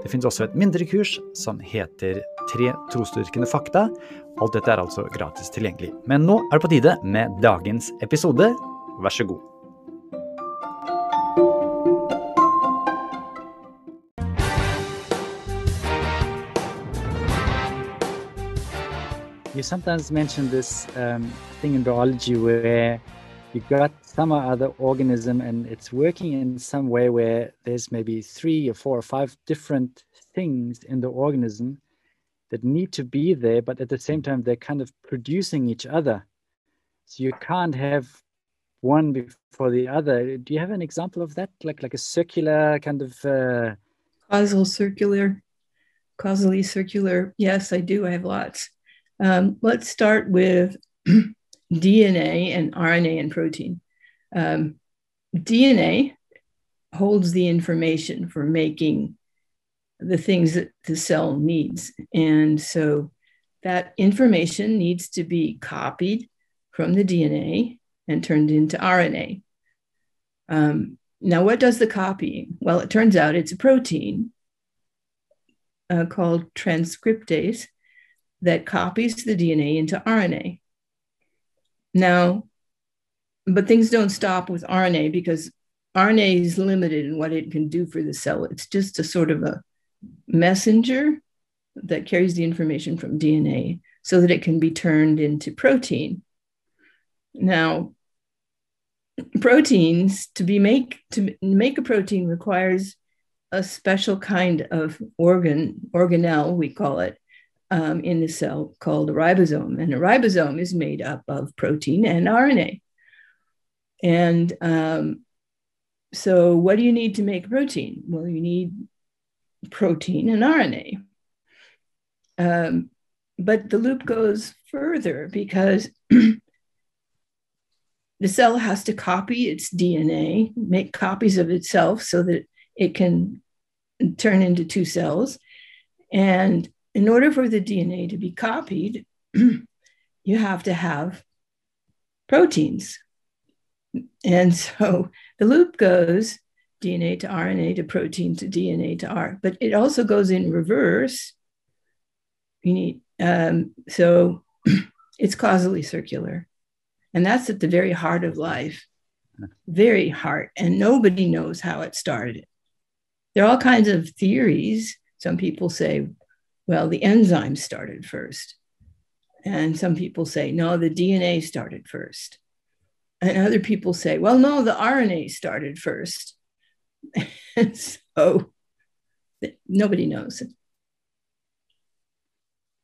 Det finnes også et mindre kurs som heter Tre trosdyrkende fakta. Alt dette er altså gratis tilgjengelig. Men nå er det på tide med dagens episode. Vær så god. You sometimes mention this um, thing in biology where you got some other organism and it's working in some way where there's maybe three or four or five different things in the organism that need to be there, but at the same time, they're kind of producing each other. So you can't have one before the other. Do you have an example of that? Like like a circular kind of uh... causal circular, causally circular. Yes, I do. I have lots. Um, let's start with DNA and RNA and protein. Um, DNA holds the information for making the things that the cell needs. And so that information needs to be copied from the DNA and turned into RNA. Um, now, what does the copying? Well, it turns out it's a protein uh, called transcriptase that copies the DNA into RNA. Now, but things don't stop with RNA because RNA is limited in what it can do for the cell. It's just a sort of a messenger that carries the information from DNA so that it can be turned into protein. Now, proteins to be make to make a protein requires a special kind of organ organelle we call it um, in the cell called a ribosome and a ribosome is made up of protein and rna and um, so what do you need to make protein well you need protein and RNA. Um, but the loop goes further because the cell has to copy its DNA, make copies of itself so that it can turn into two cells. And in order for the DNA to be copied, you have to have proteins. And so the loop goes DNA to RNA to protein to DNA to R, but it also goes in reverse. You need um, so it's causally circular, and that's at the very heart of life, very heart, and nobody knows how it started. There are all kinds of theories. Some people say, well, the enzyme started first. And some people say, no, the DNA started first. And other people say, well, no, the RNA started first. so nobody knows.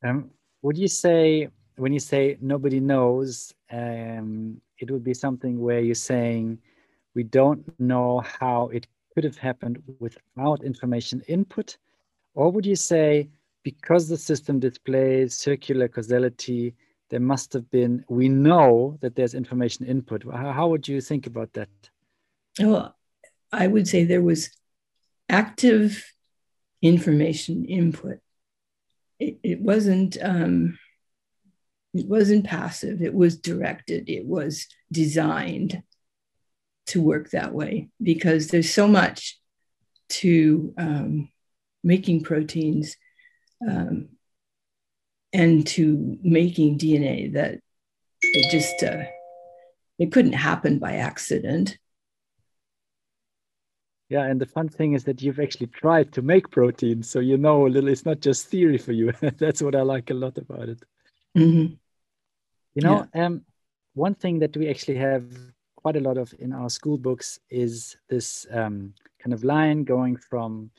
Um, would you say when you say nobody knows, um, it would be something where you're saying we don't know how it could have happened without information input, or would you say because the system displays circular causality, there must have been we know that there's information input. How, how would you think about that? Well, I would say there was active information input. It, it wasn't um, it wasn't passive. It was directed. It was designed to work that way because there's so much to um, making proteins um, and to making DNA that it just uh, it couldn't happen by accident. Yeah, and the fun thing is that you've actually tried to make protein, so you know a little. It's not just theory for you. That's what I like a lot about it. Mm-hmm. You know, yeah. um, one thing that we actually have quite a lot of in our school books is this um, kind of line going from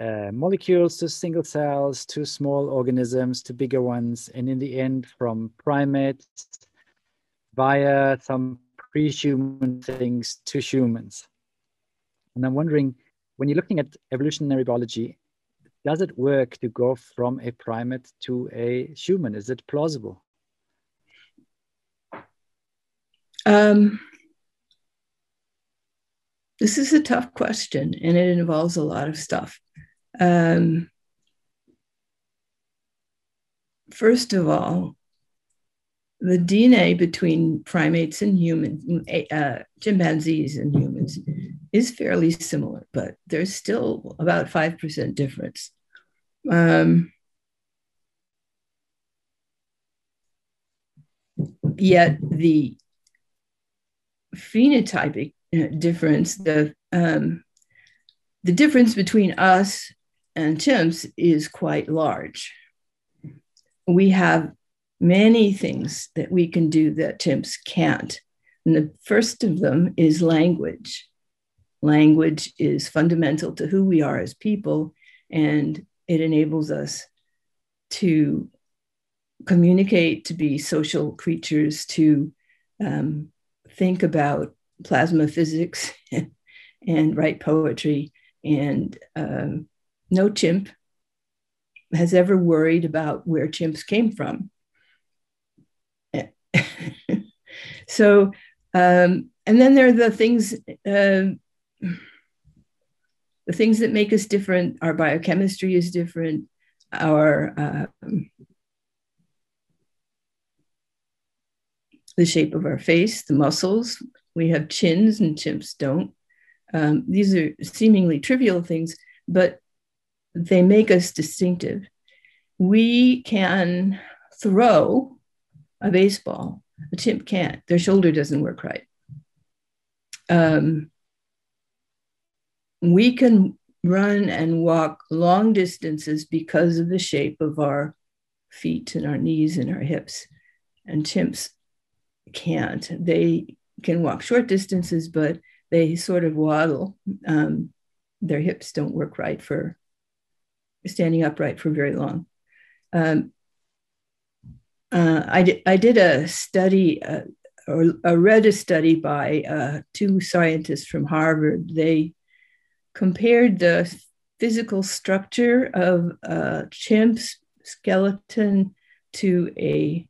uh, molecules to single cells to small organisms to bigger ones, and in the end, from primates via some pre-human things to humans. And I'm wondering, when you're looking at evolutionary biology, does it work to go from a primate to a human? Is it plausible? Um, this is a tough question and it involves a lot of stuff. Um, first of all, the DNA between primates and humans, uh, chimpanzees and humans, is fairly similar, but there's still about 5% difference. Um, yet the phenotypic uh, difference, the um, the difference between us and chimps is quite large. We have many things that we can do that chimps can't. And the first of them is language. Language is fundamental to who we are as people, and it enables us to communicate, to be social creatures, to um, think about plasma physics and write poetry. And um, no chimp has ever worried about where chimps came from. so, um, and then there are the things, uh, the things that make us different. Our biochemistry is different. Our um, the shape of our face, the muscles. We have chins and chimps don't. Um, these are seemingly trivial things, but they make us distinctive. We can throw a baseball, a chimp can't. Their shoulder doesn't work right. Um, we can run and walk long distances because of the shape of our feet and our knees and our hips. And chimps can't. They can walk short distances, but they sort of waddle. Um, their hips don't work right for standing upright for very long. Um, uh, I, did, I did a study, uh, or I read a study by uh, two scientists from Harvard. They compared the physical structure of a chimp's skeleton to a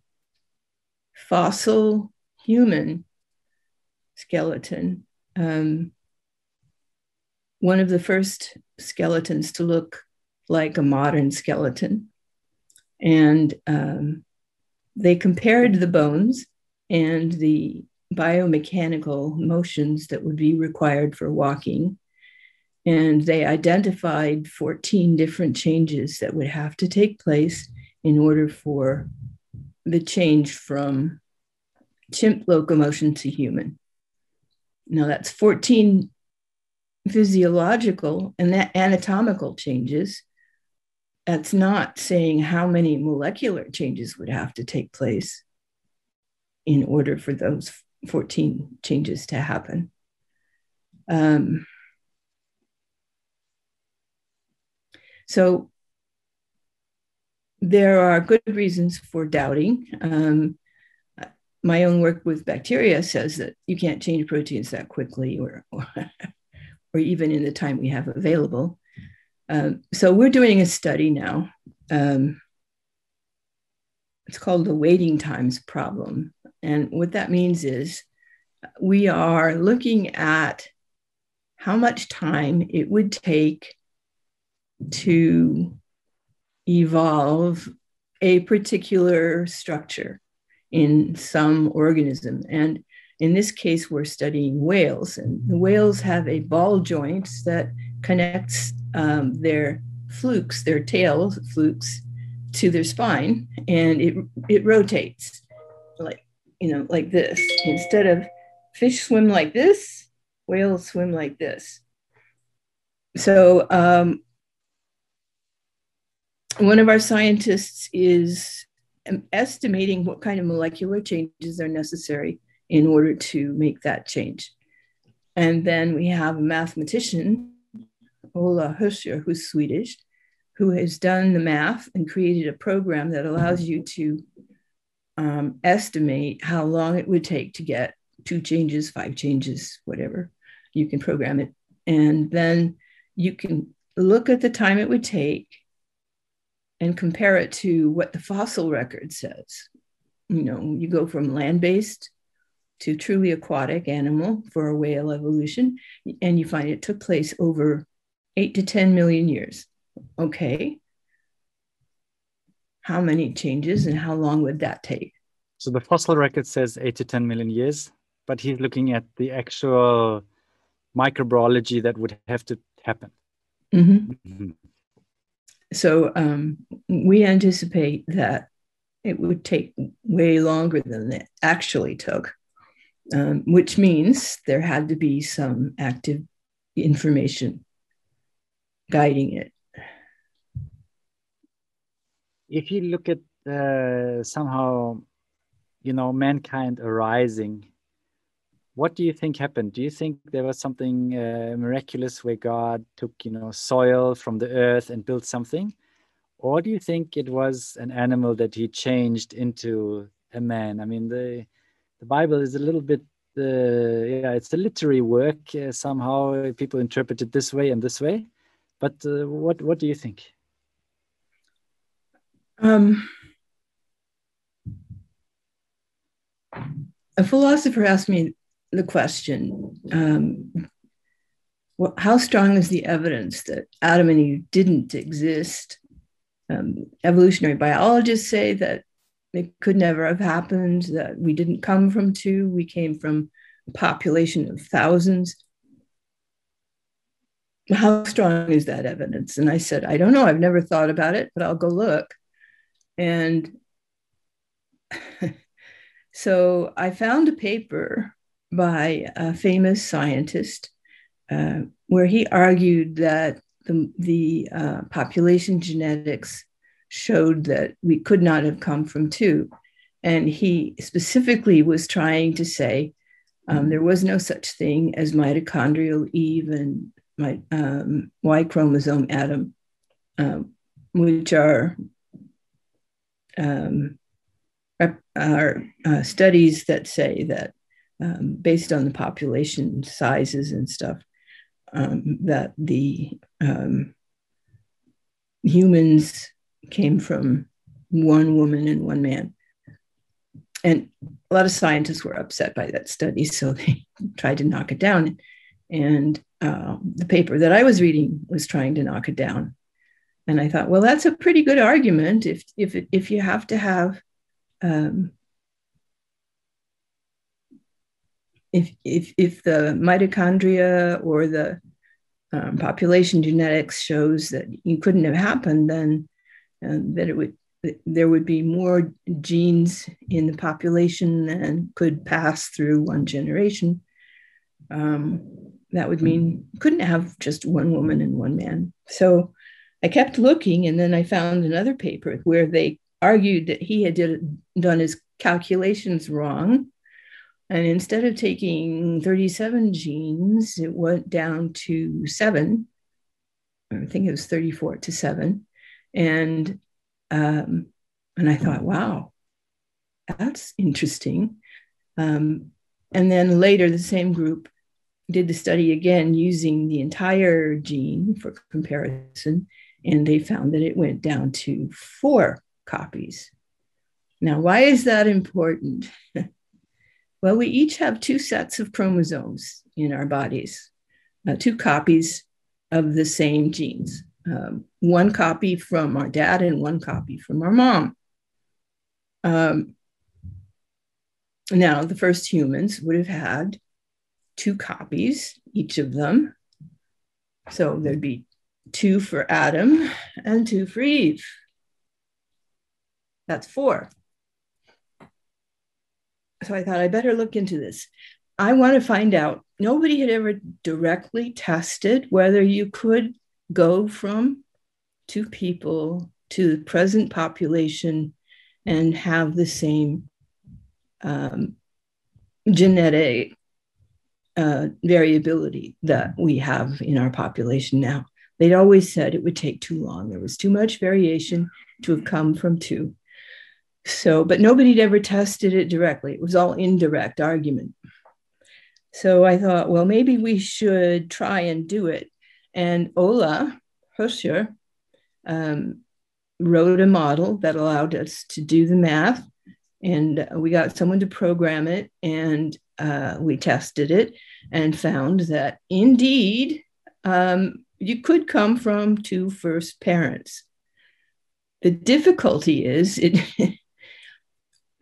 fossil human skeleton. Um, one of the first skeletons to look like a modern skeleton. And um, they compared the bones and the biomechanical motions that would be required for walking. And they identified 14 different changes that would have to take place in order for the change from chimp locomotion to human. Now that's 14 physiological and that anatomical changes. That's not saying how many molecular changes would have to take place in order for those 14 changes to happen. Um, so there are good reasons for doubting. Um, my own work with bacteria says that you can't change proteins that quickly or, or, or even in the time we have available. Um, so we're doing a study now. Um, it's called the waiting times problem. And what that means is we are looking at how much time it would take to evolve a particular structure in some organism. And in this case, we're studying whales, and the whales have a ball joint that connects um, their flukes, their tail flukes, to their spine, and it it rotates like you know like this. Instead of fish swim like this, whales swim like this. So um, one of our scientists is estimating what kind of molecular changes are necessary in order to make that change. And then we have a mathematician, Ola Hössjer, who's Swedish, who has done the math and created a program that allows you to um, estimate how long it would take to get two changes, five changes, whatever. You can program it. And then you can look at the time it would take and compare it to what the fossil record says. You know, you go from land based to truly aquatic animal for a whale evolution, and you find it took place over eight to 10 million years. Okay. How many changes and how long would that take? So the fossil record says eight to 10 million years, but he's looking at the actual microbiology that would have to happen. Mm-hmm. Mm-hmm. So um, we anticipate that it would take way longer than it actually took, um, which means there had to be some active information guiding it. If you look at uh, somehow, you know, mankind arising, what do you think happened? Do you think there was something uh, miraculous where God took, you know, soil from the earth and built something? Or do you think it was an animal that he changed into a man? I mean, the the Bible is a little bit, uh, yeah, it's a literary work. Uh, somehow people interpret it this way and this way. But uh, what what do you think? Um, a philosopher asked me the question um, well, how strong is the evidence that Adam and Eve didn't exist? Um, evolutionary biologists say that it could never have happened, that we didn't come from two, we came from a population of thousands how strong is that evidence? And I said, I don't know. I've never thought about it, but I'll go look. And so I found a paper by a famous scientist uh, where he argued that the, the uh, population genetics showed that we could not have come from two. And he specifically was trying to say um, there was no such thing as mitochondrial Eve and my um, Y chromosome Adam, um, which are um, are uh, studies that say that um, based on the population sizes and stuff, um, that the um, humans came from one woman and one man. And a lot of scientists were upset by that study, so they tried to knock it down. And uh, the paper that I was reading was trying to knock it down. And I thought, well, that's a pretty good argument if if if you have to have um, if if if the mitochondria or the um, population genetics shows that you couldn't have happened, then uh, that it would there would be more genes in the population than could pass through one generation. Um, that would mean couldn't have just one woman and one man. So I kept looking, and then I found another paper where they argued that he had did, done his calculations wrong. And instead of taking 37 genes, it went down to seven. I think it was 34 to seven. And um, and I thought, wow, that's interesting. Um, and then later, the same group did the study again using the entire gene for comparison, and they found that it went down to four copies. Now, why is that important? well, we each have two sets of chromosomes in our bodies, uh, two copies of the same genes. Um, one copy from our dad and one copy from our mom. Um, now, the first humans would have had two copies, each of them. So there'd be two for Adam and two for Eve. That's four. So I thought I better look into this. I want to find out. Nobody had ever directly tested whether you could go from two people to the present population and have the same um, genetic uh, variability that we have in our population now. They'd always said it would take too long. There was too much variation to have come from two. So, but nobody'd ever tested it directly. It was all indirect argument. So I thought, well, maybe we should try and do it. And Ola Hössjer um, wrote a model that allowed us to do the math. And we got someone to program it. And uh, we tested it and found that indeed um, you could come from two first parents. The difficulty is it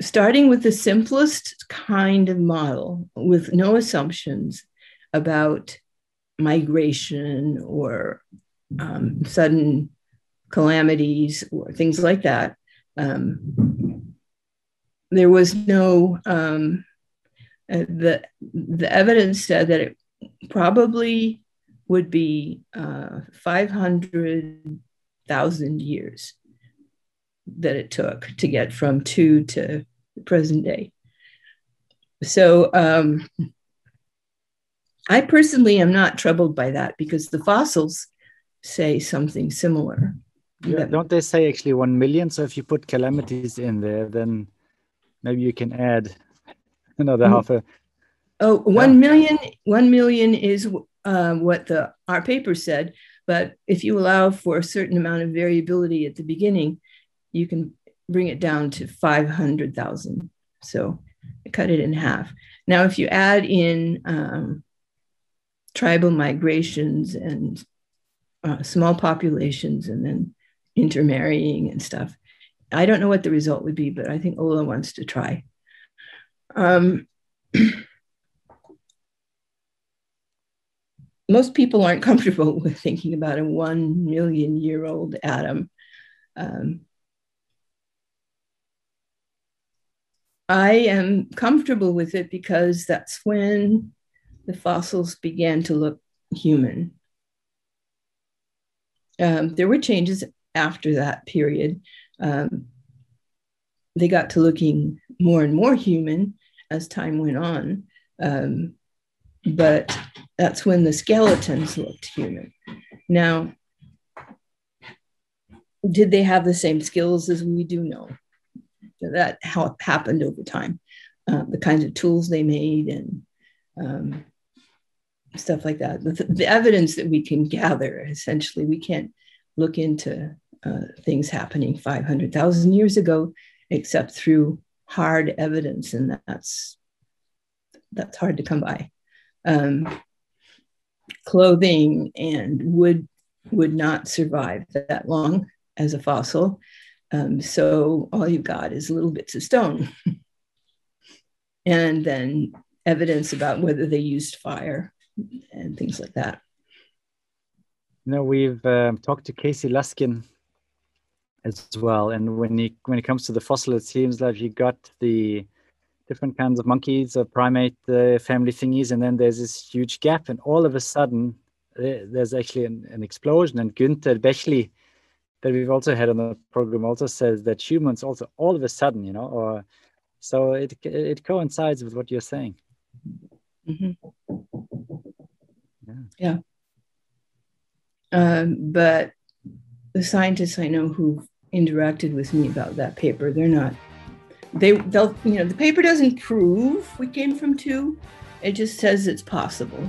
starting with the simplest kind of model with no assumptions about migration or um, sudden calamities or things like that. Um, there was no um, uh, the the evidence said that it probably would be uh, 500,000 years that it took to get from two to the present day. So um, I personally am not troubled by that because the fossils say something similar. Yeah, don't they say actually 1 million? So if you put calamities in there, then maybe you can add another mm. half a. Oh, one yeah. million. One million is uh, what the our paper said. But if you allow for a certain amount of variability at the beginning, you can bring it down to 500,000. So I cut it in half. Now, if you add in um, tribal migrations and uh, small populations and then intermarrying and stuff, I don't know what the result would be, but I think Ola wants to try. Um, most people aren't comfortable with thinking about a one million year old Adam. Um, I am comfortable with it because that's when the fossils began to look human. Um, there were changes after that period. Um, they got to looking more and more human as time went on. Um, but that's when the skeletons looked human. Now, did they have the same skills as we do know? That how happened over time, uh, the kinds of tools they made and um, stuff like that. The, the, evidence that we can gather, essentially, we can't look into uh, things happening 500,000 years ago, except through hard evidence, and that's that's hard to come by um, clothing and wood would not survive that long as a fossil. Um, so all you've got is little bits of stone. and then evidence about whether they used fire and things like that. You know, we've um, talked to Casey Luskin as well, and when he when it comes to the fossil, it seems like you got the different kinds of monkeys or primate uh, family thingies, and then there's this huge gap, and all of a sudden there's actually an, an explosion. And Günter Bechly, that we've also had on the program, also says that humans also all of a sudden, you know, or so it it coincides with what you're saying. Mm-hmm. Yeah. yeah. Um, but the scientists I know who've interacted with me about that paper, they're not they they'll you know the paper doesn't prove we came from two. It just says it's possible